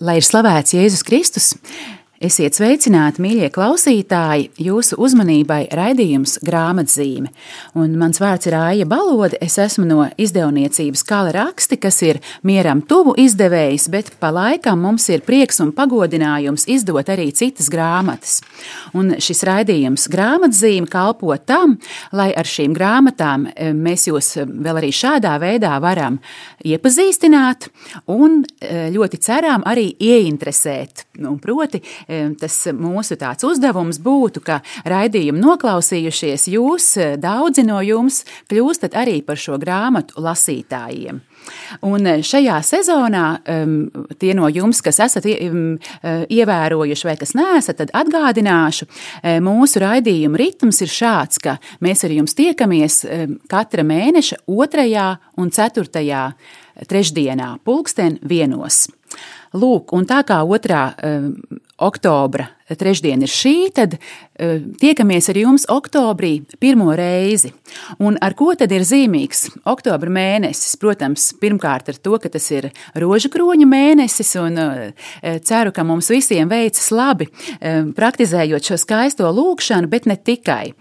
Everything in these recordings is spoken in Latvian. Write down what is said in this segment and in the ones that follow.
Lai ir slavēts Jēzus Kristus! Esiet sveicināti, mīļie klausītāji! Jūsu uzmanībai raidījums grāmatzīme. Un mans vārds ir Aija Balode. Es esmu no izdevniecības Kala raksti, kas ir mieram tuvu izdevējs, bet pa laikam mums ir prieks un pagodinājums izdot arī citas grāmatas. Un šis raidījums grāmatzīme kalpo tam, lai ar šīm grāmatām e, mēs jūs vēl arī šādā veidā varam iepazīstināt un e, ļoti ceram arī ieinteresēt. Un proti, tas mūsu tāds uzdevums būtu, ka raidījumu noklausījušies jūs, daudzi no jums, kļūstat arī par šo grāmatu lasītājiem. Un šajā sezonā tie no jums, kas esat um, ievērojuši vai kas neesat, tad atgādināšu, um, mūsu raidījuma ritms ir šāds, ka mēs ar jums tiekamies katra mēneša otrajā un ceturtajā trešdienā, pulksten vienos. Lūk, un tā kā otrā oktobra trešdiena ir šī, tad uh, tiekamies ar jums oktobrī pirmo reizi. Un ar ko tad ir zīmīgs oktobra mēnesis? Protams, pirmkārt ar to, ka tas ir rožu kroņa mēnesis, un uh, ceru, ka mums visiem veicas labi uh, praktizējot šo skaisto lūkšanu, bet ne tikai.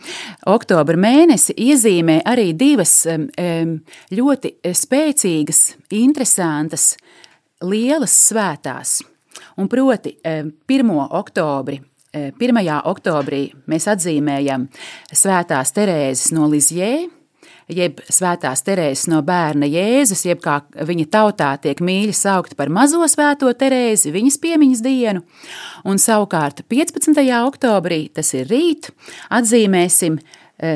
Oktobra mēnesi iezīmē arī divas um, ļoti spēcīgas, interesantas, lielas svētās. Un proti, 1. Eh, oktobri 1. Eh, oktobrī mēs atzīmējam Svētās Terēzes no Lizjē, jeb Svētās Terēzes no bērna Jēzus, jeb kā viņa tautā tiek mīļi saukt par mazo svēto Terēzi, viņas piemiņas dienu. Un savukārt 15. oktobrī, tas ir rīt, atzīmēsim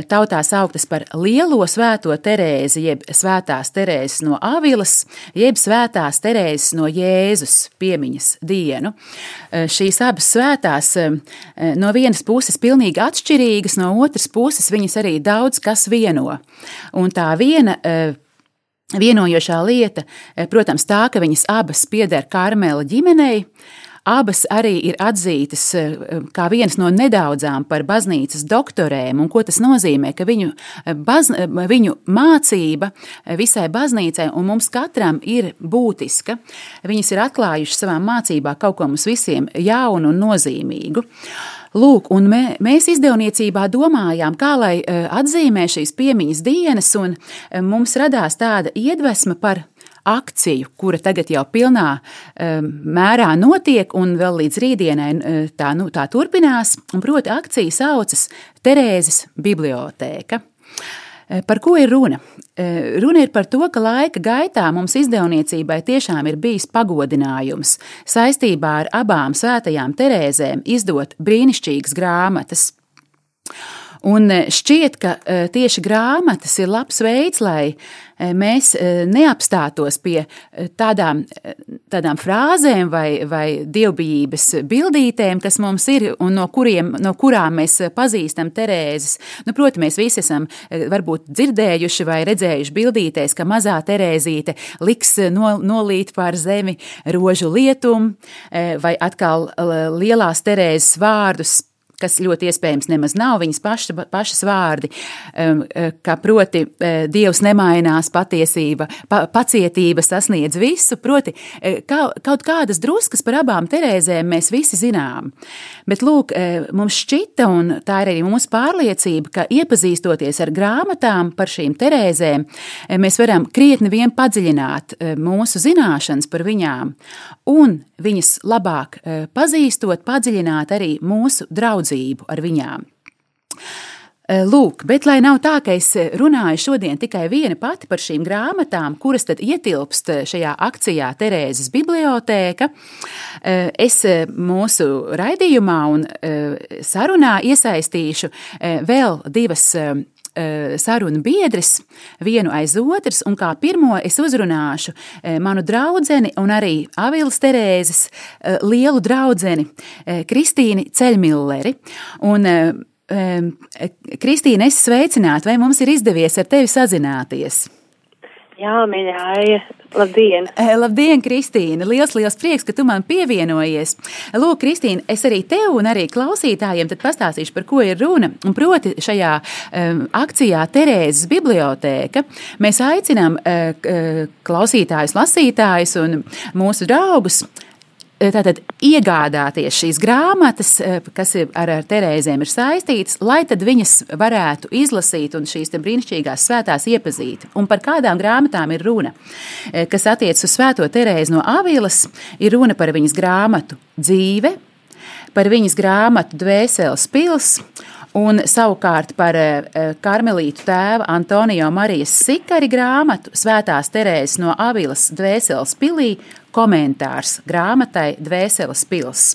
tautā sauktas par Lielo svēto Terēzi, jeb Svētās Terēzes no Avilas, jeb Svētās Terēzes no Jēzus piemiņas dienu. Eh, šīs abas svētās eh, no vienas puses pilnīgi atšķirīgas, no otras puses viņas arī daudz kas vieno. Un tā viena vienojošā lieta, protams, tā, ka viņas abas pieder Karmela ģimenei, Abas arī ir atzītas eh, kā vienas no nedaudzām par baznīcas doktorēm, un ko tas nozīmē, ka viņu, eh, baz, eh, viņu mācība visai baznīcai un mums katram ir būtiska. Viņas ir atklājušas savā mācībā kaut ko mums visiem jaunu un nozīmīgu. Lūk, un mē, mēs izdevniecībā domājām, kā lai atzīmē šīs piemiņas dienas, un mums radās tāda iedvesma par akciju, kura tagad jau pilnā um, mērā notiek, un vēl līdz rītdienai uh, tā, nu, tā turpinās. Proti, akcija saucas Terēzes bibliotēka. Uh, par ko ir runa? Uh, runa ir par to, ka laika gaitā mums izdevniecībai tiešām ir bijis pagodinājums saistībā ar abām svētajām Terēzēm izdot brīnišķīgas grāmatas. Un šķiet, ka tieši grāmatas ir labs veids, lai Eh, mēs neapstātos pie tādām, tādām frāzēm vai, vai dievbijības bildītēm, kas mums ir un no, kuriem, no kurām mēs pazīstam Terēzes. Nu, Protams, mēs visi esam varbūt dzirdējuši vai redzējuši bildītēs, ka mazā Terēzīte liks no, nolīt pār zemi rožu lietumu vai atkal lielās Terēzes vārdus kas ļoti iespējams nemaz nav viņas paša, pašas vārdi, um, uh, ka proti uh, Dievs nemainās, patiesība, pa, pacietība sasniedz visu, proti uh, kaut kādas druskas par abām Terēzēm mēs visi zinām. Bet lūk, mums šķita, un tā ir arī mūsu pārliecība, ka iepazīstoties ar grāmatām par šīm Terēzēm, mēs varam krietni vien padziļināt mūsu zināšanas par viņām un viņas labāk pazīstot, padziļināt arī mūsu draudzību draudzību ar viņām. Eh, lūk, bet lai nav tā, ka es runāju šodien tikai viena pati par šīm grāmatām, kuras tad ietilpst šajā akcijā Terēzes bibliotēka, eh, es mūsu raidījumā un eh, sarunā iesaistīšu vēl divas Eh, sarunu biedris, vienu aiz otras, un kā pirmo es uzrunāšu eh, manu draugu un arī Avilas Terēzes eh, lielu draugu Kristīnu Ceļmilleri. Un, Kristīne, es sveicinātu, vai mums ir izdevies ar tevi sazināties? Jā, mīļā, labdien! Eh, labdien, Kristīne! Liels, liels prieks, ka tu man pievienojies. Lūk, Kristīne, es arī tev un arī klausītājiem pastāstīšu, par ko ir runa. Un proti, šajā um, akcijā Terēzes bibliotēka mēs aicinām uh, klausītājus, lasītājus un mūsu draugus tātad iegādāties šīs grāmatas, kas ar, ar Terēzēm ir saistītas, lai viņas varētu izlasīt un šīs brīnišķīgās svētās iepazīt. Un par kādām grāmatām ir runa? Kas attiec uz Svēto Terēzi no Avilas, ir runa par viņas grāmatu dzīve, par viņas grāmatu Dvēseles pils Un savukārt par eh, karmelītu tēva Antonio Marijas Sikari grāmatu Svētās Terēzes no Avilas Dvēseles pilī komentārs grāmatai Dvēseles pils.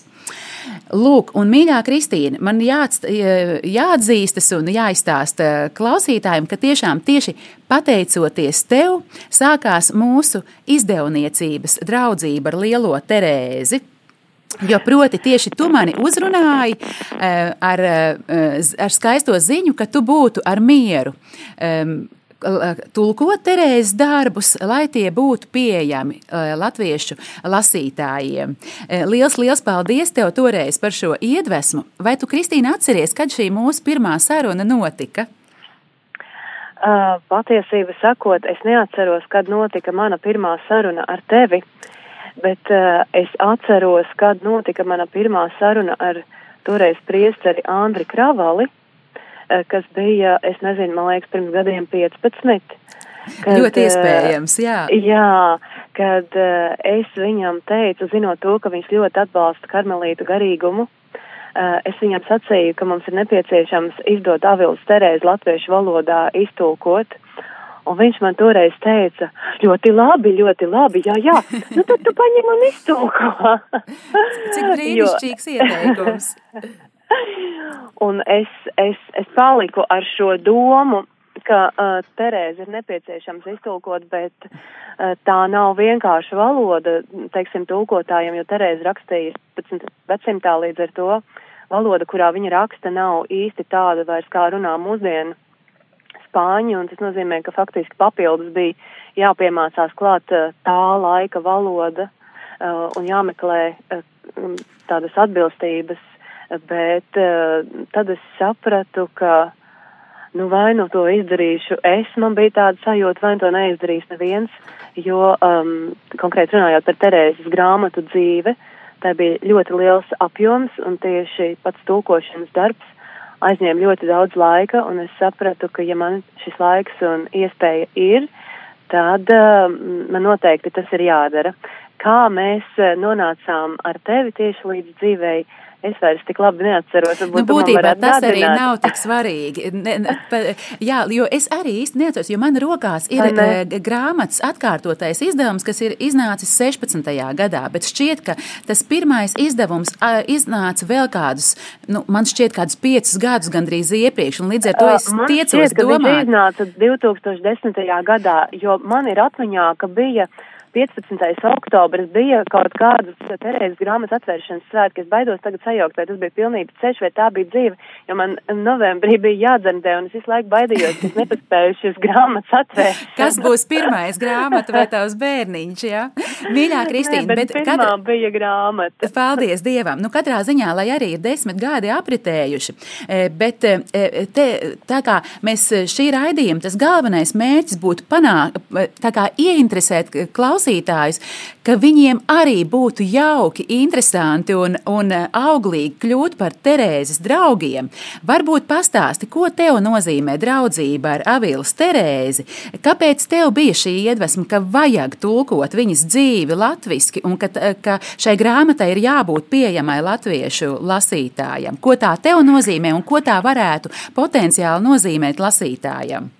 Lūk, un mīļā Kristīna, man jāatst, jāatzīstas un jāizstāsta klausītājiem, ka tiešām tieši pateicoties tev sākās mūsu izdevniecības draudzība ar lielo Terēzi. Jo proti, tieši tu mani uzrunāji eh, ar, eh, ar skaisto ziņu, ka tu būtu ar mieru tulkot Terēzes darbus, lai tie būtu pieejami eh, latviešu lasītājiem. Liels, liels paldies tev toreiz par šo iedvesmu. Vai tu, Kristīna, atceries, kad šī mūsu pirmā saruna notika? Uh, patiesību sakot, es neatceros, kad notika mana pirmā saruna ar tevi. Bet uh, es atceros, kad notika mana pirmā saruna ar toreiz priesteri Andri Kravali, kas bija, es nezinu, man liekas, pirms gadiem 15. Kad, Ļoti eh, iespējams, jā. Jā, kad uh, es viņam teicu, zinot to, ka viņš ļoti atbalsta karmelītu garīgumu, es viņam sacīju, ka mums ir nepieciešams izdot Avilas Terēzi latviešu valodā iztulkot. Un viņš man toreiz teica, ļoti labi, ļoti labi, jā, jā, nu tad tu paņem un iztulko. Cik brīnišķīgs jo... ieteikums. un es, es, es paliku ar šo domu, ka uh, Terēzi ir nepieciešams iztulkot, bet uh, tā nav vienkārša valoda, teiksim, tulkotājiem, jo Terēzi rakstīja 15. gadsimtā līdz ar to valoda, kurā viņa raksta, nav īsti tāda vairs kā runā mūsdienu spāņu, un tas nozīmē, ka faktiski papildus bija jāpiemācās klāt eh, tā laika valoda uh, un jāmeklē uh, tādas atbilstības, bet uh, tad es sapratu, ka, nu, vai nu to izdarīšu es, man bija tāda sajūta, vai nu to neizdarīs neviens, jo, um, konkrēti runājot par Terēzes grāmatu dzīve, tā bija ļoti liels apjoms, un tieši pats tulkošanas darbs aizņēma ļoti daudz laika, un es sapratu, ka ja man šis laiks un iespēja ir, tad uh, man noteikti tas ir jādara. Kā mēs uh, nonācām ar tevi tieši līdz dzīvei, Es vairs tik labi neatceros. Nu, būtībā tas arī nav tik svarīgi. Ne, ne, pa, jā, jo es arī īsti neatceros, jo man rokās ir ne? Eh, grāmatas atkārtotais izdevums, kas ir iznācis 16. gadā, bet šķiet, ka tas pirmais izdevums iznāca vēl kādus, nu, man šķiet, kādus piecus gadus gandrīz iepriekš, un līdz ar to es man tiecos šķiet, domāt. Tas iznāca 2010. gadā, jo man ir atmiņā, ka bija 15. oktobris bija kaut kādas Terēzes grāmatas atvēršanas svētki. Es baidos tagad sajaukt, vai tas bija pilnīgi ceļš, vai tā bija dzīve, jo man novembrī bija jādzemdē, un es visu laiku baidījos, ka es nepaspēju šīs grāmatas atvērt. Kas būs pirmais grāmata vai tavs bērniņš, jā? Mīļā Kristīna, bet, bet katra... bija grāmata. Paldies Dievam! Nu, katrā ziņā, lai arī ir desmit gadi apritējuši, e, bet e, te, tā kā mēs šī raidījuma, tas galvenais mērķis būtu panākt, tā kā ieinteresēt klausītājus, klausītājus, ka viņiem arī būtu jauki, interesanti un, un eh, auglīgi kļūt par Terēzes draugiem. Varbūt pastāsti, ko tev nozīmē draudzība ar Avilas Terēzi, kāpēc tev bija šī iedvesma, ka vajag tulkot viņas dzīvi latviski un ka, ka šai grāmatai ir jābūt pieejamai latviešu lasītājam. Ko tā tev nozīmē un ko tā varētu potenciāli nozīmēt lasītājam?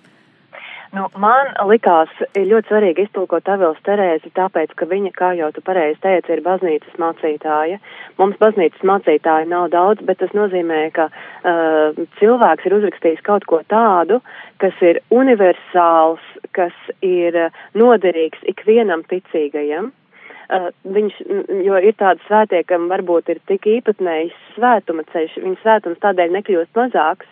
Nu, man likās ļoti svarīgi iztulkot Avils Terēzi, tāpēc, ka viņa, kā jau tu pareizi teici, ir baznīcas mācītāja. Mums baznīcas mācītāja nav daudz, bet tas nozīmē, ka uh, cilvēks ir uzrakstījis kaut ko tādu, kas ir universāls, kas ir noderīgs ikvienam ticīgajam. Uh, viņš, jo ir tādi svētie, kam varbūt ir tik īpatnējs svētuma ceļš, viņa svētums tādēļ nekļūst mazāks,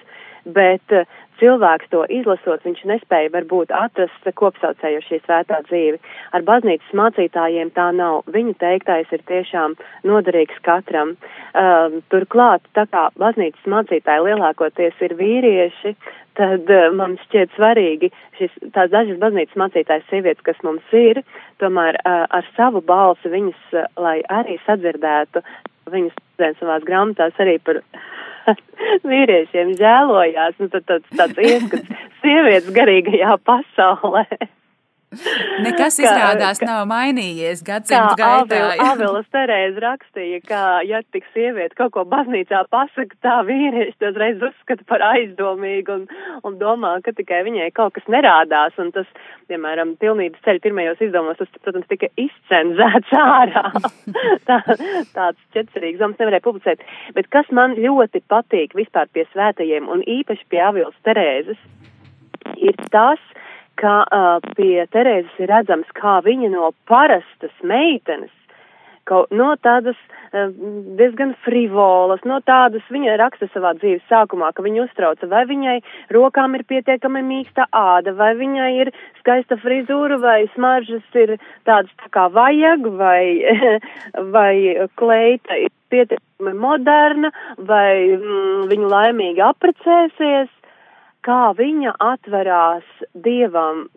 bet uh, cilvēks to izlasot, viņš nespēja varbūt atrast kopsaucēju šī svētā dzīve. Ar baznīcas mācītājiem tā nav. Viņu teiktais ir tiešām noderīgs katram. Uh, turklāt, tā kā baznīcas mācītāji lielākoties ir vīrieši, tad uh, man šķiet svarīgi šis, tās dažas baznīcas mācītājas sievietes, kas mums ir, tomēr uh, ar savu balsi viņas, uh, lai arī sadzirdētu, viņas savās grāmatās arī par vīriešiem žēlojās, nu tad tāds, tāds ieskats sievietes garīgajā pasaulē. Nekas izrādās kā, nav mainījies gadsimtu gaitā. Kā Avelas Terēza rakstīja, ka, ja tik sieviete kaut ko baznīcā pasaka, tā vīrieši to reiz uzskata par aizdomīgu un, un domā, ka tikai viņai kaut kas nerādās. Un tas, piemēram, pilnības ceļa pirmajos izdevumos, tas, protams, tika izcenzēts ārā. Tā, tāds četcerīgs zoms nevarēja publicēt. Bet kas man ļoti patīk vispār pie svētajiem un īpaši pie Avelas Terēzes, ir tas, ka uh, pie Terēzes ir redzams, kā viņa no parastas meitenes, kaut no tādas uh, diezgan frivolas, no tādas viņa raksta savā dzīves sākumā, ka viņa uztrauca, vai viņai rokām ir pietiekami mīksta āda, vai viņai ir skaista frizūra, vai smaržas ir tādas tā kā vajag, vai, vai kleita ir pietiekami moderna, vai mm, viņa laimīgi aprecēsies kā viņa atverās dievam.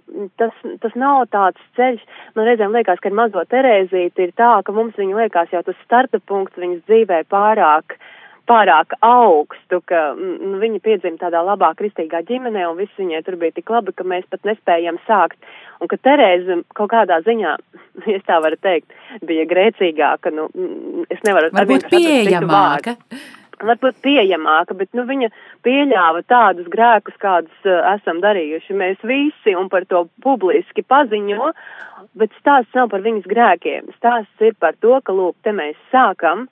Tas, tas nav tāds ceļš. Man reizēm liekas, ka ar mazo Terēzīti ir tā, ka mums viņa liekas jau tas starta punkts viņas dzīvē pārāk, pārāk augstu, ka nu, viņa piedzima tādā labā kristīgā ģimenē un viss viņai tur bija tik labi, ka mēs pat nespējam sākt. Un ka Terēza kaut kādā ziņā, ja tā var teikt, bija grēcīgāka, nu, es nevaru. Varbūt pieejamāka. Vārdu varbūt pieejamāka, bet nu, viņa pieļāva tādus grēkus, kādus uh, esam darījuši mēs visi un par to publiski paziņo, bet stāsts nav par viņas grēkiem. Stāsts ir par to, ka, lūk, te mēs sākam,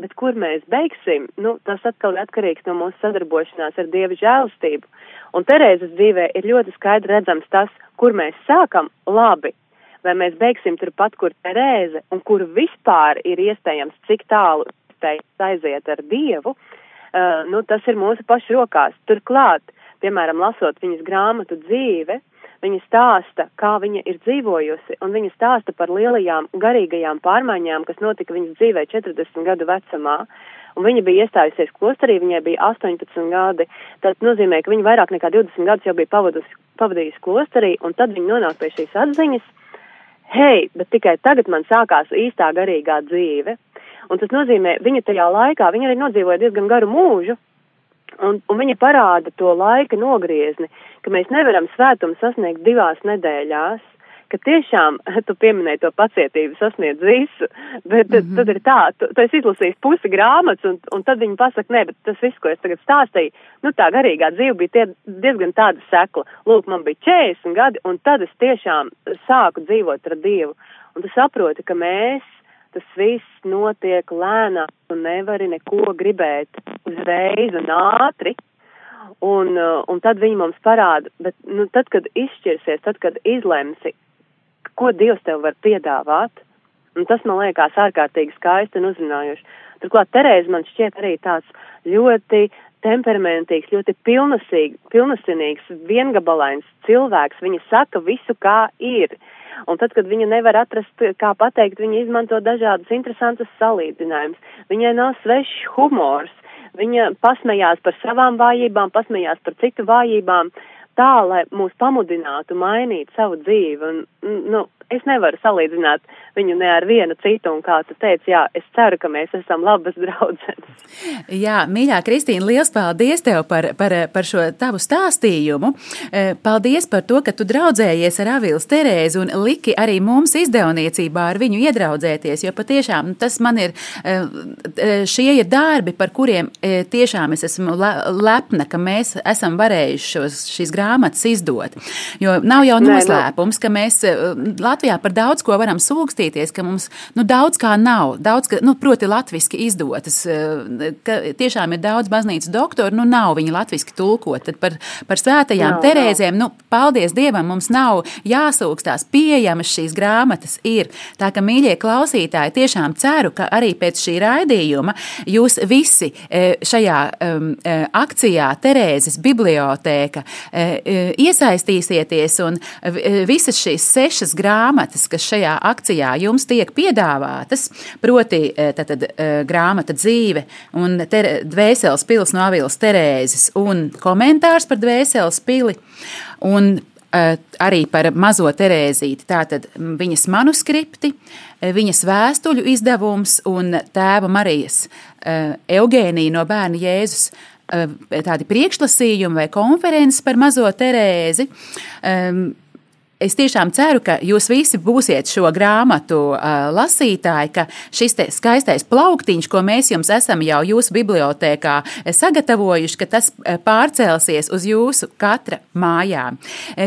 bet kur mēs beigsim, nu, tas atkal ir atkarīgs no mūsu sadarbošanās ar Dieva žēlastību. Un Terēzes dzīvē ir ļoti skaidri redzams tas, kur mēs sākam labi, vai mēs beigsim turpat, kur Terēze, un kur vispār ir iespējams, cik tālu iespējas aiziet ar Dievu, uh, nu, tas ir mūsu pašu rokās. Turklāt, piemēram, lasot viņas grāmatu dzīve, viņa stāsta, kā viņa ir dzīvojusi, un viņa stāsta par lielajām garīgajām pārmaiņām, kas notika viņas dzīvē 40 gadu vecumā. Un viņa bija iestājusies klosterī, viņai bija 18 gadi. Tas nozīmē, ka viņa vairāk nekā 20 gadus jau bija pavadījusi klosterī, un tad viņa nonāk pie šīs atziņas, hei, bet tikai tagad man sākās īstā garīgā dzīve. Un tas nozīmē, viņa tajā laikā, viņa arī nodzīvoja diezgan garu mūžu, un, un viņa parāda to laika nogriezni, ka mēs nevaram svētumu sasniegt divās nedēļās, ka tiešām tu pieminēji to pacietību sasniedz visu, bet mm -hmm. tad ir tā, tu, tu esi izlasījis pusi grāmatas, un, un tad viņi pasaka, nē, bet tas viss, ko es tagad stāstīju, nu tā garīgā dzīve bija tie, diezgan tāda sekla. Lūk, man bija 40 gadi, un tad es tiešām sāku dzīvot ar Dievu. Un tu saproti, ka mēs tas viss notiek lēnām un nevari neko gribēt uzreiz un ātri. Un, uh, un tad viņi mums parāda, bet nu, tad, kad izšķirsies, tad, kad izlemsi, ko Dievs tev var piedāvāt, un tas man liekas ārkārtīgi skaisti un uzrunājoši. Turklāt Terēza man šķiet arī tāds ļoti temperamentīgs, ļoti pilnasinīgs, viengabalains cilvēks. Viņa saka visu, kā ir. Uh, Un tad, kad viņa nevar atrast, kā pateikt, viņa izmanto dažādas interesantas salīdzinājumus. Viņai nav svešs humors. Viņa pasmējās par savām vājībām, pasmējās par citu vājībām, tā, lai mūs pamudinātu mainīt savu dzīvi. Un, nu, es nevaru salīdzināt viņu ne ar vienu citu, un kā tu teici, jā, es ceru, ka mēs esam labas draudzenes. Jā, mīļā Kristīna, liels paldies tev par, par, par šo tavu stāstījumu. Eh, paldies par to, ka tu draudzējies ar Avils Terēzi un liki arī mums izdevniecībā ar viņu iedraudzēties, jo patiešām tas man ir, eh, eh, šie ir darbi, par kuriem tiešām es esmu lepna, ka mēs esam varējuši šos, šīs grāmatas izdot. Jo nav jau nu. noslēpums, ka mēs Latvijā par daudz ko varam sūkstīties, ka mums nu, daudz kā nav, daudz, ka, nu, proti, latviski izdotas, ka tiešām ir daudz baznīcas doktoru, nu nav viņi latviski tulkot. Tad par, par svētajām no, Terēzēm, nu, paldies Dievam, mums nav jāsūkstās, pieejamas šīs grāmatas ir. Tā ka, mīļie klausītāji, tiešām ceru, ka arī pēc šī raidījuma jūs visi e, šajā um, akcijā Terēzes bibliotēka iesaistīsieties un visas šīs sešas grāmatas, kas šajā akcijā jums tiek piedāvātas, proti tātad, grāmata dzīve un dvēseles pils no Avīlas Terēzes un komentārs par dvēseles pili. Un arī par mazo Terēzīti. Tātad viņas manuskripti, viņas vēstuļu izdevums un tēva Marijas Eugēnija no bērna Jēzus tādi priekšlasījumi vai konferences par mazo Terēzi. Ehm, Es tiešām ceru, ka jūs visi būsiet šo grāmatu uh, lasītāji, ka šis skaistais plauktiņš, ko mēs jums esam jau jūsu bibliotēkā sagatavojuši, ka tas pārcelsies uz jūsu katra mājām.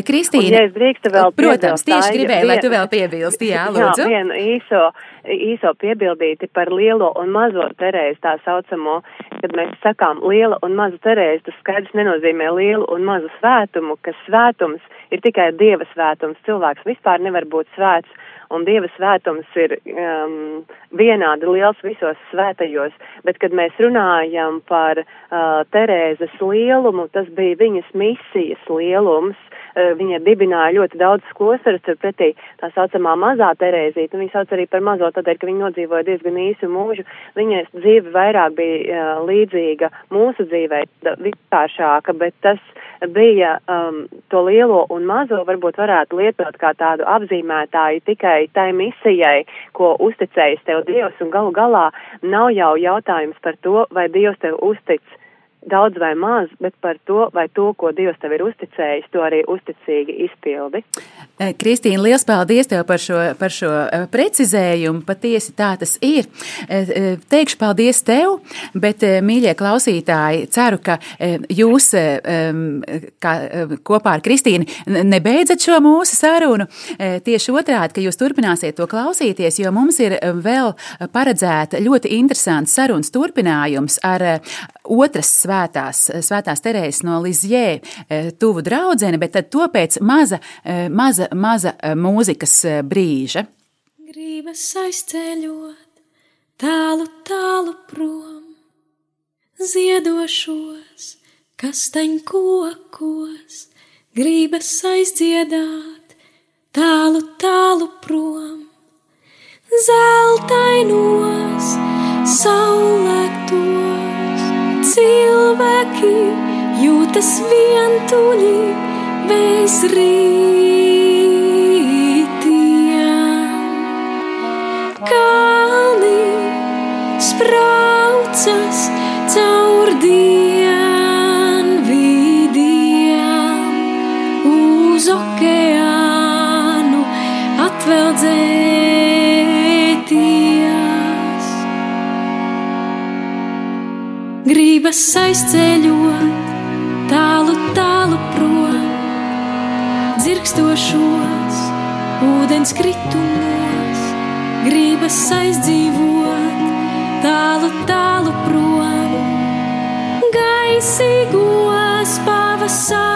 Kristīna, Un, ja protams, tieši gribēju, lai tu vēl piebilsti, jā, lūdzu. Jā, vienu īso īso piebildīti par lielo un mazo terēzi tā saucamo, kad mēs sakām liela un maza terēzi, tas skaidrs nenozīmē lielu un mazu svētumu, ka svētums ir tikai dieva svētums, cilvēks vispār nevar būt svēts, un dieva svētums ir um, vienādi liels visos svētajos, bet kad mēs runājam par uh, Terēzes lielumu, tas bija viņas misijas lielums, Eh, viņa dibināja ļoti daudz klosterus, turpretī tā saucamā mazā Terēzīte, viņa sauc arī par mazo tādēļ, ka viņa nodzīvoja diezgan īsu mūžu. Viņas dzīve vairāk bija uh, līdzīga mūsu dzīvei, vienkāršāka, bet tas bija um, to lielo un mazo varbūt varētu lietot kā tādu apzīmētāju tikai tai misijai, ko uzticējis tev Dievs, un galu galā nav jau jautājums par to, vai Dievs tev uztic daudz vai maz, bet par to, vai to, ko Dievs tev ir uzticējis, to arī uzticīgi izpildi. Eh, Kristīna, liels paldies tev par šo, par šo eh, precizējumu. Patiesi tā tas ir. Eh, teikšu paldies tev, bet, mīļie klausītāji, ceru, ka jūs kā, kopā ar Kristīnu nebeidzat šo mūsu sarunu. Tieši otrādi, ka jūs turpināsiet to klausīties, jo mums ir vēl paredzēta ļoti interesants sarunas turpinājums ar otras svētās, svētās Terēzes no Lizjē eh, tuvu draudzeni, bet tad to pēc maza, eh, maza, maza eh, mūzikas brīža. Gribas aizceļot tālu, tālu prom, ziedošos, kastaņu kokos, gribas aizdziedāt tālu, tālu prom, zeltainos, saulēktos cilvēki jūtas vientuļi bez rītiem. Kalni spraucas caur gribas aizceļot tālu, tālu prom, dzirkstošos ūdens kritumos, gribas aizdzīvot tālu, tālu prom, gaisīgos pavasaros,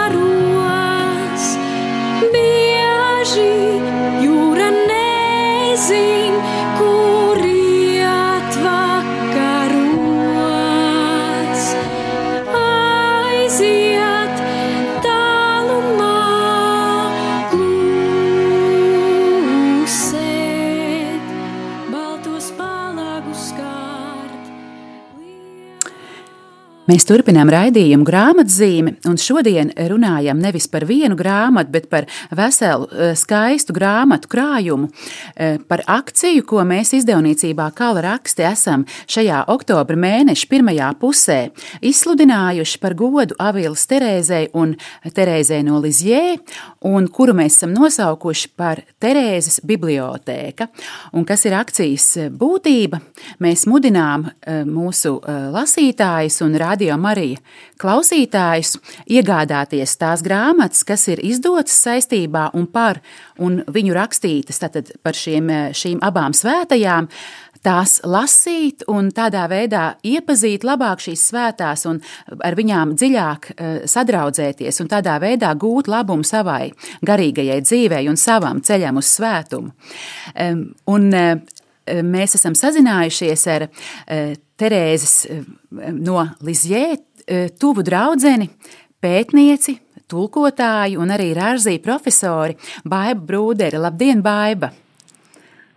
Mēs turpinām raidījumu grāmatzīmi, un šodien runājam nevis par vienu grāmatu, bet par veselu eh, skaistu grāmatu krājumu, eh, par akciju, ko mēs izdevniecībā Kala raksti esam šajā oktobra mēneša pirmajā pusē izsludinājuši par godu Avīlas Terēzei un Terēzei no Lizjē, un kuru mēs esam nosaukuši par Terēzes bibliotēka. Un kas ir akcijas būtība? Mēs mudinām eh, mūsu lasītājus un rādītājus Radio Marija klausītājus iegādāties tās grāmatas, kas ir izdotas saistībā un par, un viņu rakstītas tātad par šiem, šīm abām svētajām, tās lasīt un tādā veidā iepazīt labāk šīs svētās un ar viņām dziļāk sadraudzēties un tādā veidā gūt labumu savai garīgajai dzīvei un savam ceļam uz svētumu. Un mēs esam sazinājušies ar Terēzes no Lizjē tuvu draudzeni, pētnieci, tulkotāju un arī rārzī profesori Baiba Brūderi. Labdien, Baiba!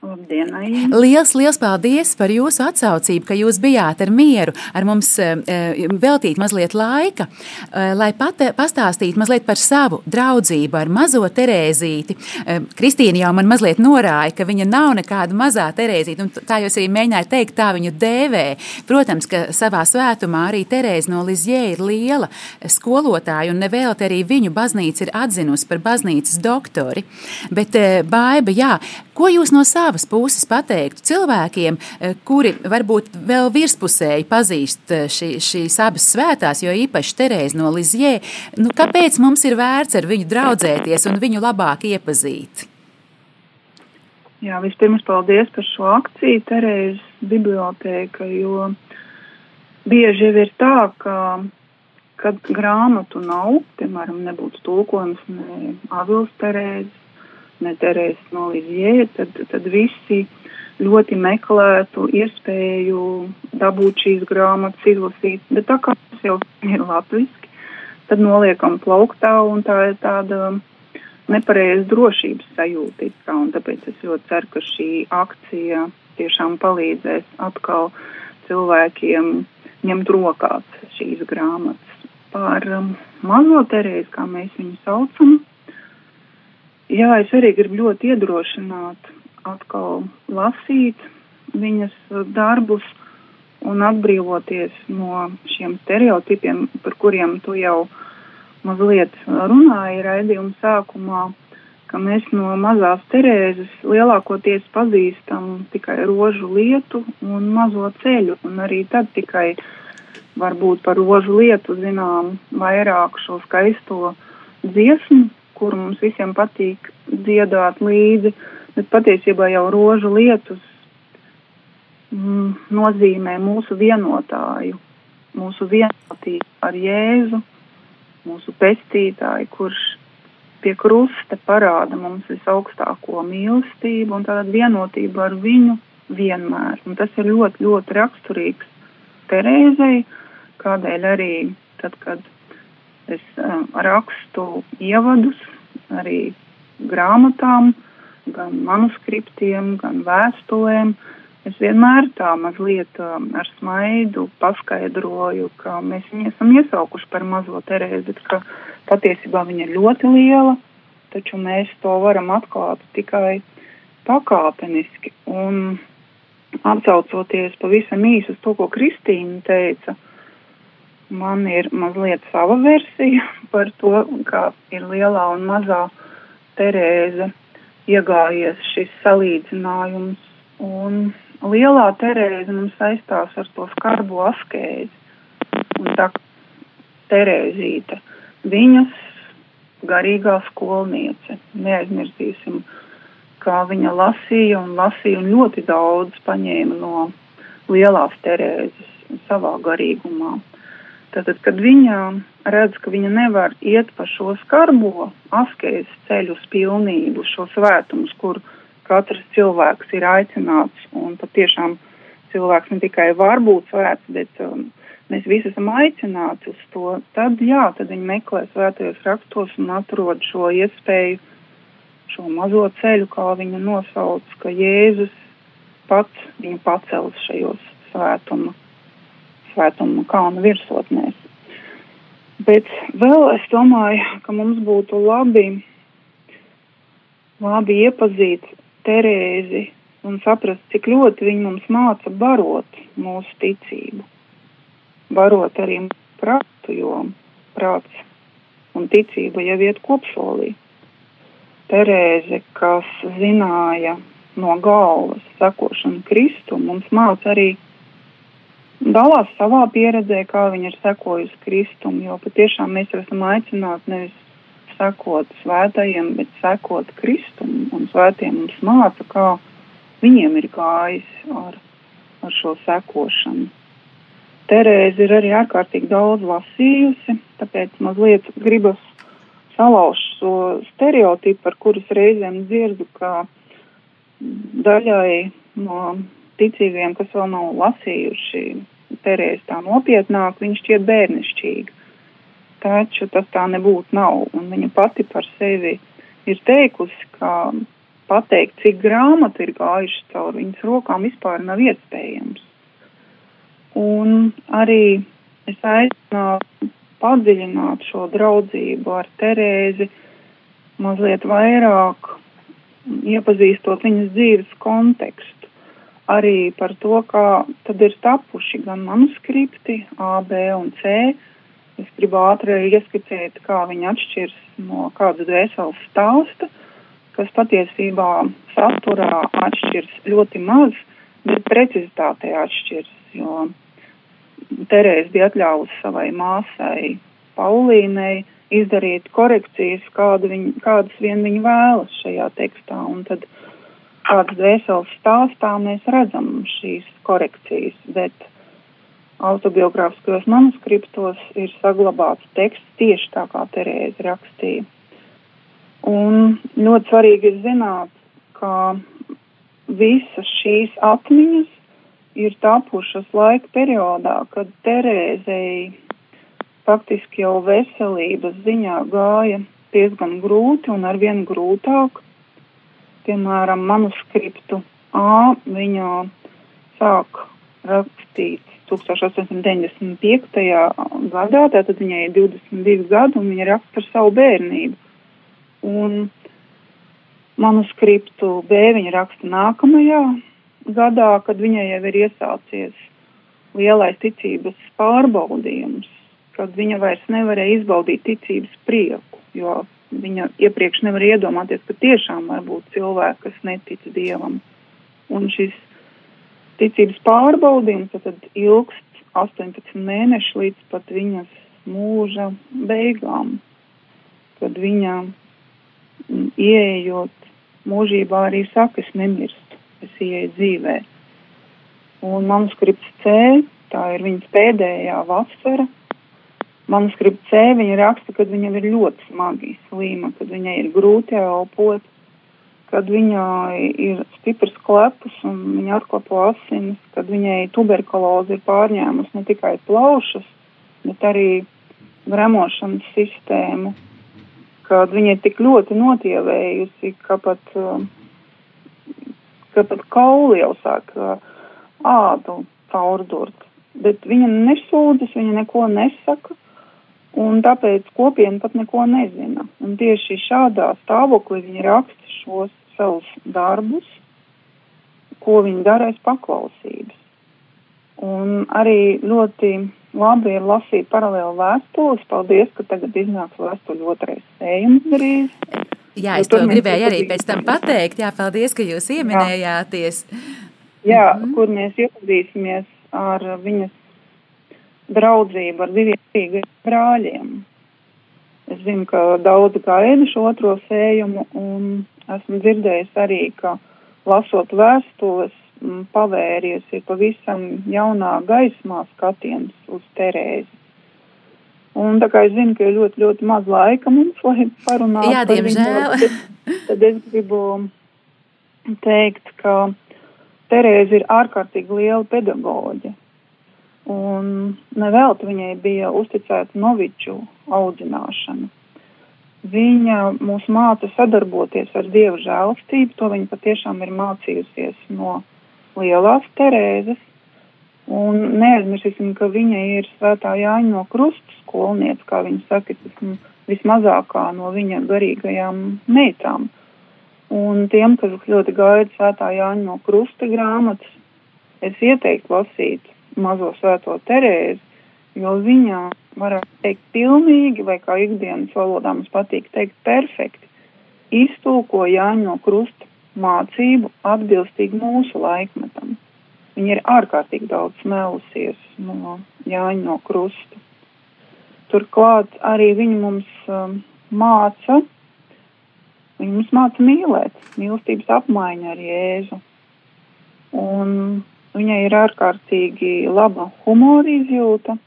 Labdien, liels, liels paldies par jūsu atsaucību, ka jūs bijāt ar mieru, ar mums eh, eh, veltīt mazliet laika, eh, lai pat, pastāstītu mazliet par savu draudzību ar mazo Terēzīti. Kristīna jau man mazliet norāja, ka viņa nav nekāda mazā Terēzīte, un tā jūs arī mēģināja teikt, tā viņu dēvē. Protams, ka savā svētumā arī Terēza no Lizjē ir liela skolotāja, un nevēlt arī viņu baznīca ir atzinusi par baznīcas doktori. Bet, Baiba, jā, ko jūs no savas puses pateiktu cilvēkiem, eh, kuri varbūt vēl virspusēji pazīst eh, šī, šīs abas svētās, jo īpaši Terēza no Lizjē, nu, kāpēc mums ir vērts ar viņu draudzēties un viņu labāk iepazīt? Jā, vispirms paldies par šo akciju Terēzes bibliotēka, jo bieži jau ir tā, ka kad grāmatu nav, piemēram, nebūtu tulkojums ne Avils Terēzes, ne Terēzes no Lizjē, tad, tad visi ļoti meklētu iespēju dabūt šīs grāmatas, izlasīt, bet tā kā tas jau ir latviski, tad noliekam plauktā un tā ir tāda nepareiza drošības sajūta. Un tāpēc es ļoti ceru, ka šī akcija tiešām palīdzēs atkal cilvēkiem ņemt rokās šīs grāmatas. Par um, mazo Terēzi, kā mēs viņu saucam, Jā, es arī gribu ļoti iedrošināt atkal lasīt viņas darbus un atbrīvoties no šiem stereotipiem, par kuriem tu jau mazliet runāji raidījuma sākumā, ka mēs no mazās Terēzes lielākoties pazīstam tikai rožu lietu un mazo ceļu, un arī tad tikai varbūt par rožu lietu zinām vairāk šo skaisto dziesmu, kuru mums visiem patīk dziedāt līdzi, bet patiesībā jau rožu lietus mm, nozīmē mūsu vienotāju, mūsu vienotību ar Jēzu, mūsu pestītāju, kurš pie krusta parāda mums visaugstāko mīlestību un tādu vienotību ar viņu vienmēr. Un tas ir ļoti, ļoti raksturīgs Terēzei, kādēļ arī tad, kad es uh, rakstu ievadus arī grāmatām, gan manuskriptiem, gan vēstulēm. Es vienmēr tā mazliet um, ar smaidu paskaidroju, ka mēs viņu esam iesaukuši par mazo Terēzi, ka patiesībā viņa ir ļoti liela, taču mēs to varam atklāt tikai pakāpeniski. Un atsaucoties pavisam īsi uz to, ko Kristīna teica, man ir mazliet sava versija par to, kā ir lielā un mazā Terēze iegājies šis salīdzinājums. Un lielā Terēze mums saistās ar to skarbo askēzi. Un tā Terēzīte, viņas garīgā skolniece, neaizmirsīsim, kā viņa lasīja un lasīja un ļoti daudz paņēma no lielās Terēzes savā garīgumā. Tātad, kad viņa redz, ka viņa nevar iet pa šo skarbo askēzes ceļu uz pilnību, šo svētumus, kur katrs cilvēks ir aicināts un patiešām cilvēks ne tikai var būt svēts, bet um, mēs visi esam aicināti uz to, tad jā, tad viņi meklē svētajos rakstos un atrod šo iespēju, šo mazo ceļu, kā viņa nosauc, ka Jēzus pats viņu pacels šajos svētuma svētuma kalnu virsotnēs. Bet vēl es domāju, ka mums būtu labi, labi iepazīt Terēzi un saprast, cik ļoti viņa mums māca barot mūsu ticību. Barot arī prātu, jo prāts un ticība jau iet kopsolī. Terēze, kas zināja no galvas sakošanu Kristu, mums māca arī dalās savā pieredzē, kā viņa ir sekojusi Kristum, jo patiešām mēs esam aicināti nevis sekot svētajiem, bet sekot Kristum, un svētiem mums māca, kā viņiem ir gājis ar, ar šo sekošanu. Terēze ir arī ārkārtīgi daudz lasījusi, tāpēc mazliet gribas salauzt šo stereotipu, par kuras reizēm dzirdu, ka daļai no ticīgiem, kas vēl nav lasījuši Terēzi tā nopietnāk, viņš šķiet bērnišķīgi. Taču tas tā nebūtu nav, un viņa pati par sevi ir teikusi, ka pateikt, cik grāmatu ir gājuši cauri viņas rokām, vispār nav iespējams. Un arī es aicinātu padziļināt šo draudzību ar Terēzi mazliet vairāk, iepazīstot viņas dzīves kontekstu. Arī par to, kā tad ir tapuši gan manuskripti A, B un C. Es gribu ātri ieskicēt, kā viņi atšķirs no kādas dvēseles stāsta, kas patiesībā saturā atšķirs ļoti maz, bet precizitātē atšķirs, jo Terēze bija atļāvusi savai māsai Paulīnei izdarīt korekcijas, kādu viņ, kādas vien viņa vēlas šajā tekstā. Un tad kādas dvēseles stāstā mēs redzam šīs korekcijas, bet autobiogrāfiskajos manuskriptos ir saglabāts teksts tieši tā, kā Terēze rakstīja. Un ļoti svarīgi ir zināt, ka visas šīs atmiņas ir tapušas laika periodā, kad Terēzei faktiski jau veselības ziņā gāja diezgan grūti un arvien grūtāk. Piemēram, manuskriptu A viņa sāk rakstīt 1895. gadā, tātad viņai ir 22 gadi un viņa raksta par savu bērnību. Un manuskriptu B viņa raksta nākamajā gadā, kad viņai jau ir iesācies lielais ticības pārbaudījums, kad viņa vairs nevarēja izbaudīt ticības prieku, jo viņa iepriekš nevar iedomāties, ka tiešām var būt cilvēki, kas netic Dievam. Un šis ticības pārbaudījums tad ilgst 18 mēneši līdz pat viņas mūža beigām, kad viņa mm, ieejot mūžībā arī saka, es nemirstu es ieeju dzīvē. Un manuskripts C, tā ir viņas pēdējā vasara. Manuskripts C viņa raksta, kad viņam ir ļoti smagi slīma, kad viņai ir grūti elpot, kad viņai ir stiprs klepus un viņa atklapo asinis, kad viņai tuberkuloze ir pārņēmusi ne tikai plaušas, bet arī gremošanas sistēmu, kad viņa ir tik ļoti notievējusi, ka pat uh, ka pat kauli jau sāk ādu caurdurt. Bet viņa nesūdzas, viņa neko nesaka, un tāpēc kopiena pat neko nezina. Un tieši šādā stāvoklī viņa raksta šos savus darbus, ko viņa dara aiz paklausības. Un arī ļoti labi ir lasīt paralēli vēstules. Paldies, ka tagad iznāks vēstuļu otrais sējums drīz. Jā, es to gribēju arī pēc tam pateikt. Jā, paldies, ka jūs ieminējāties. Jā, mm -hmm. kur mēs iepazīsimies ar viņas draudzību ar diviem brāļiem. Es zinu, ka daudz gaida šo otro sējumu, un esmu dzirdējis arī, ka lasot vēstules, pavērties ir pavisam jaunā gaismā skatiens uz Terēzi. Un tā kā es zinu, ka ir ļoti, ļoti maz laika mums, lai parunātu. Jā, diemžēl. Tad, tad es gribu teikt, ka Terēza ir ārkārtīgi liela pedagoģe. Un nevelti viņai bija uzticēta noviču audzināšana. Viņa mūs māca sadarboties ar Dievu žēlstību, to viņa patiešām ir mācījusies no lielās Terēzes, Un neaizmirsīsim, ka viņa ir svētā Jāņa no krusta skolniece, kā viņa saka, es esmu vismazākā no viņa garīgajām meitām. Un tiem, kas ļoti gaida svētā Jāņa no krusta grāmatas, es ieteiktu lasīt mazo svēto Terēzi, jo viņa varētu teikt pilnīgi, vai kā ikdienas valodā mums patīk teikt perfekti, iztulko Jāņa no krusta mācību atbilstīgi mūsu laikmetam. viņa ir ārkārtīgi daudz smēlusies no Jāņa no krusta. Turklāt arī viņa mums um, māca, viņa mums māca mīlēt, mīlestības apmaiņa ar Jēzu. Un viņai ir ārkārtīgi laba humora izjūta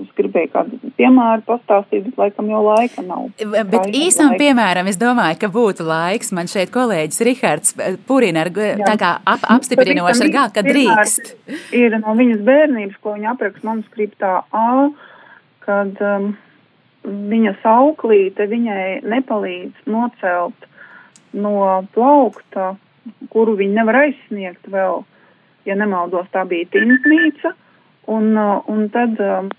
Es gribēju kādu piemēru pastāstīt, bet laikam jau laika nav. Bet īsam piemēram, es domāju, ka būtu laiks. Man šeit kolēģis Rihards Purina ar, tā kā ap, apstiprinoši ar galvu, ka drīkst. Ir no viņas bērnības, ko viņa apraksta manuskriptā A, kad um, viņa sauklīte viņai nepalīdz nocelt no plaukta, kuru viņa nevar aizsniegt vēl, ja nemaldos, tā bija tintnīca. Un, uh, un tad um,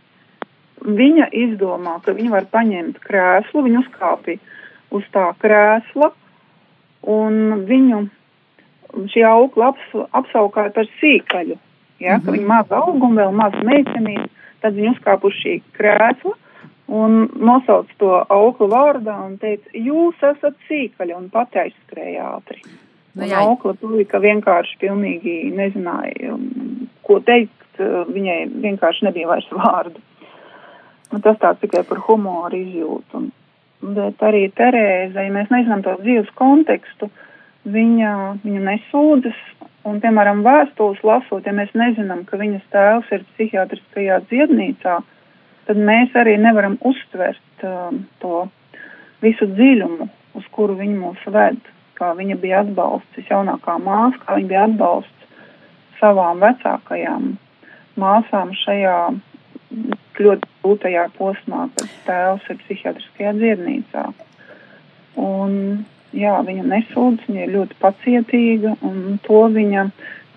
viņa izdomā, ka viņa var paņemt krēslu, viņa uzkāpja uz tā krēsla, un viņu šī augla aps, apsaukāja par sīkaļu. Ja, mm -hmm. Viņa maza auguma, vēl maza meitenīte, tad viņa uzkāpa uz šī krēsla un nosauc to auglu vārdā un teica, jūs esat sīkaļi, un pati aizskrēja ātri. Nu, un augla tulika vienkārši pilnīgi nezināja, ko teikt, viņai vienkārši nebija vairs vārdu. Nu, tas tāds tikai par humoru izjūtu. Un, bet arī Terēza, ja mēs nezinām to dzīves kontekstu, viņa, viņa nesūdzas. Un, piemēram, vēstules lasot, ja mēs nezinām, ka viņas tēvs ir psihiatriskajā dziednīcā, tad mēs arī nevaram uztvert um, to visu dziļumu, uz kuru viņa mūs ved. Kā viņa bija atbalsts, jaunākā māsa, kā viņa bija atbalsts savām vecākajām māsām šajā ļoti grūtajā posmā, kad tēvs ir psihiatriskajā dziednīcā. Un, jā, viņa nesūdz, viņa ir ļoti pacietīga, un to viņa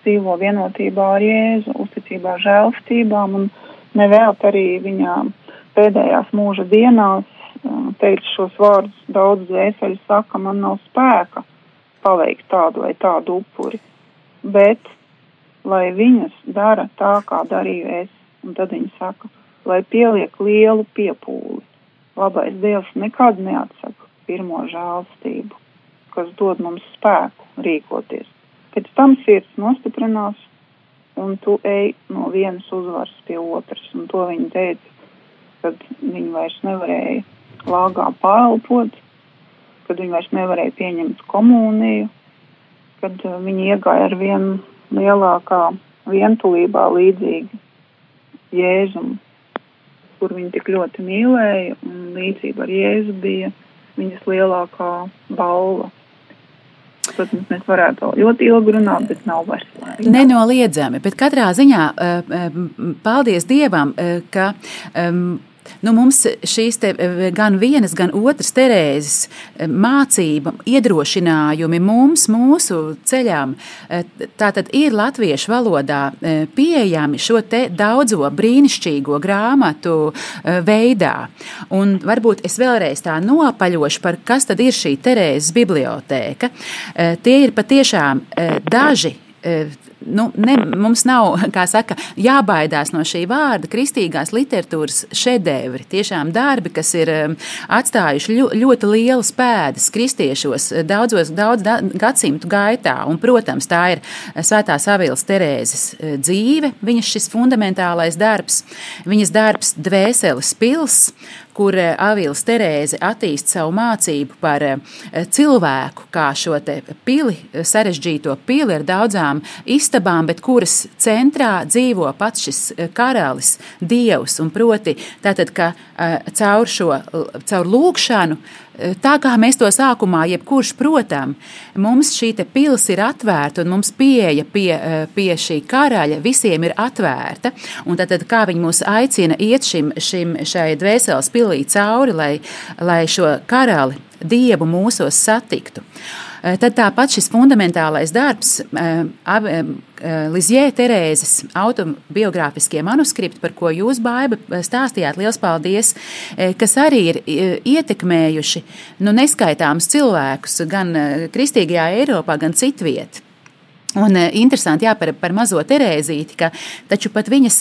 dzīvo vienotībā ar Jēzu, uzticībā žēlstībām, un nevēlt arī viņa pēdējās mūža dienās teikt šos vārdus, daudz dzēseļu saka, man nav spēka paveikt tādu vai tādu upuri, bet lai viņas dara tā, kā darīju es, un tad viņa saka, lai pieliek lielu piepūli. Labais Dievs nekad neatsaka pirmo žēlstību, kas dod mums spēku rīkoties. Pēc tam sirds nostiprinās, un tu ej no vienas uzvaras pie otras. Un to viņa teica, kad viņa vairs nevarēja lāgā pārelpot, kad viņa vairs nevarēja pieņemt komuniju, kad uh, viņa iegāja ar vien lielākā vientulībā līdzīgi Jēzum kur viņi tik ļoti mīlēja, un līdzība ar Jēzu bija viņas lielākā balva. Protams, mēs varētu ļoti ilgi runāt, bet nav vairs laika. Nenoliedzami, bet katrā ziņā eh, eh, paldies Dievam, eh, ka um, Nu, mums šīs te, eh, gan vienas, gan otras Terēzes eh, mācība, iedrošinājumi mums, mūsu ceļām, eh, tātad ir latviešu valodā pieejami šo te daudzo brīnišķīgo grāmatu veidā. Un varbūt es vēlreiz tā nopaļošu par kas tad ir šī Terēzes bibliotēka. Tie ir patiešām daži nu, ne, mums nav saka, jābaidās no šī vārda kristīgās literatūras šedevri. Tiešām darbi, kas ir um, atstājuši ļoti lielas pēdas kristiešos uh, daudzos daudz gadsimtu gaitā. Un, protams, tā ir Svētās Avīlas Terēzes uh, dzīve, viņas šis fundamentālais darbs, viņas darbs Dvēseles pils kur eh, Avīls Terēze attīst savu mācību par eh, cilvēku, kā šo pili, sarežģīto pili ar daudzām istabām, bet kuras centrā dzīvo pats šis eh, karalis, dievs, un proti tātad, ka caur šo, caur lūkšanu Tā kā mēs to sākumā, jebkurš, protams, mums šī pils ir atvērta un mums pieeja pie, eh, pie šī karaļa visiem ir atvērta. Un tad, tad kā viņi mūs aicina iet šim, šim, šai dvēseles pilī cauri, lai, lai šo karali, dievu mūsos satiktu. Eh, tad tāpat šis fundamentālais darbs, eh, eh, Lizjē Terēzes autobiogrāfiskie manuskripti, par ko jūs, Baiba, stāstījāt, liels paldies, kas arī ir ietekmējuši nu, neskaitāmus cilvēkus gan kristīgajā Eiropā, gan citviet. Un interesanti jā, par, par mazo Terēzīti, ka taču pat viņas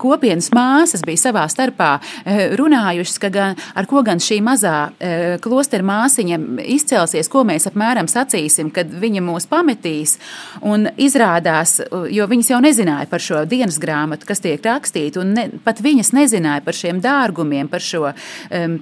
kopienas māsas bija savā starpā runājušas, ka gan, ar ko gan šī mazā klostera māsiņa izcelsies, ko mēs apmēram sacīsim, kad viņa mūs pametīs. Un izrādās, jo viņas jau nezināja par šo dienas grāmatu, kas tiek rakstīta, un ne, pat viņas nezināja par šiem dārgumiem, par šo um,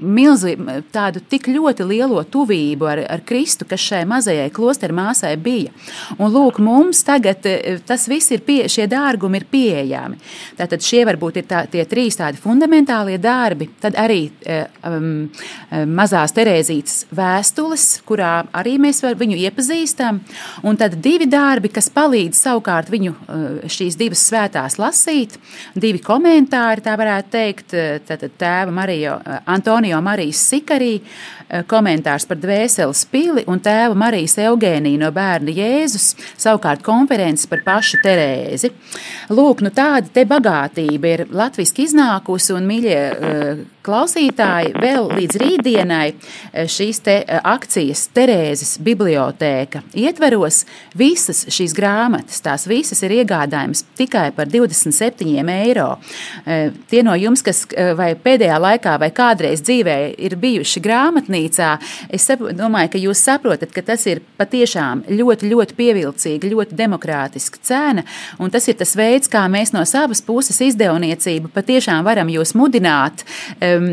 milzu, tādu tik ļoti lielo tuvību ar, ar Kristu, kas šai mazajai klostera māsai bija. Un lūk, mums tagad e, tas viss ir, pie, šie dārgumi ir pieejami. Tātad šie varbūt ir tā, tie trīs tādi fundamentālie darbi, tad arī um, mazās Terēzītes vēstules, kurā arī mēs viņu iepazīstam, un tad divi darbi, kas palīdz savukārt viņu šīs divas svētās lasīt, divi komentāri, tā varētu teikt, tātad tēva Marijo, Antonio Marijas Sikarī, komentārs par dvēseles pili un tēva Marijas Eugēnija no bērna Jēzus, savukārt konferences par pašu Terēzi. Lūk, nu tāda te bagātība ir latviski iznākusi un, mīļie klausītāji, vēl līdz rītdienai šīs te akcijas Terēzes bibliotēka ietveros visas šīs grāmatas, tās visas ir iegādājamas tikai par 27 eiro. Tie no jums, kas vai pēdējā laikā vai kādreiz dzīvē ir bijuši grāmatnīcā, es domāju, ka jūs saprotat, ka tas ir patiešām ļoti, ļoti pievilcīga, ļoti demokrātiska cena, un tas ir tas veids, kā mēs no savas puses izdevniecību patiešām varam jūs mudināt. Um,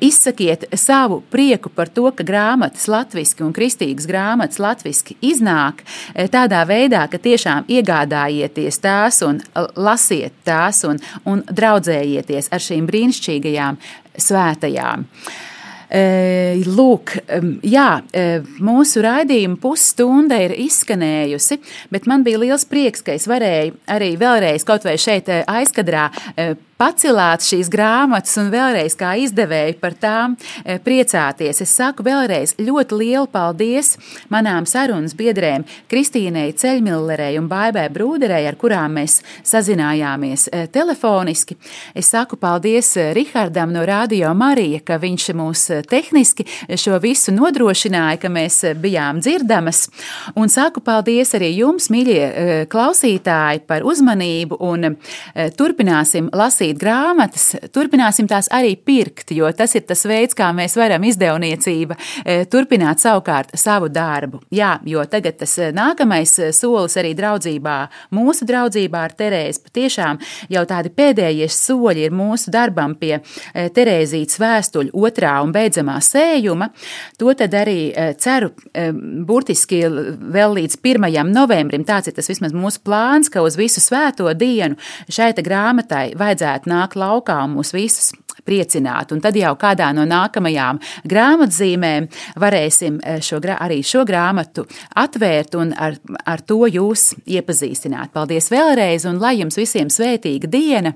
izsakiet savu prieku par to, ka grāmatas latviešu un kristīgas grāmatas latviešu iznāk tādā veidā, ka tiešām iegādājieties tās un lasiet tās un, un draudzējieties ar šīm brīnišķīgajām svētajām. Lūk, jā, mūsu raidījuma pusstunda ir izskanējusi, bet man bija liels prieks, ka es varēju arī vēlreiz kaut vai šeit aizkadrā pacelāt šīs grāmatas un vēlreiz kā izdevēji par tām e, priecāties. Es saku vēlreiz ļoti lielu paldies manām sarunas biedrēm Kristīnei Ceļmillerei un Baibai Brūderei, ar kurām mēs sazinājāmies e, telefoniski. Es saku paldies e, Rihardam no Radio Marija, ka viņš mūs tehniski šo visu nodrošināja, ka mēs bijām dzirdamas. Un saku paldies arī jums, mīļie klausītāji, par uzmanību un turpināsim lasīt lasīt grāmatas, turpināsim tās arī pirkt, jo tas ir tas veids, kā mēs varam izdevniecība e, turpināt savukārt savu darbu. Jā, jo tagad tas e, nākamais e, solis arī draudzībā, mūsu draudzībā ar Terēzi, patiešām jau tādi pēdējie soļi ir mūsu darbam pie Terēzītes vēstuļu otrā un beidzamā sējuma. To tad arī ceru burtiski vēl līdz 1. novembrim, tāds ir tas vismaz mūsu plāns, ka uz visu svēto dienu šai grāmatai vajadzētu varētu nākt laukā un mūs visus priecināt. Un tad jau kādā no nākamajām grāmatzīmēm varēsim eh, šo, arī šo grāmatu atvērt un ar, ar to jūs iepazīstināt. Paldies vēlreiz, un lai jums visiem svētīga diena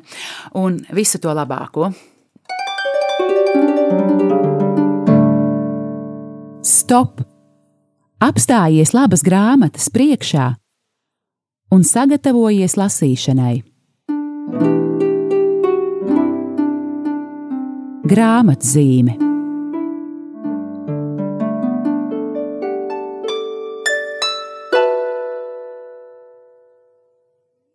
un visu to labāko! Stop! Apstājies labas grāmatas priekšā un sagatavojies lasīšanai. Grāmatzīme.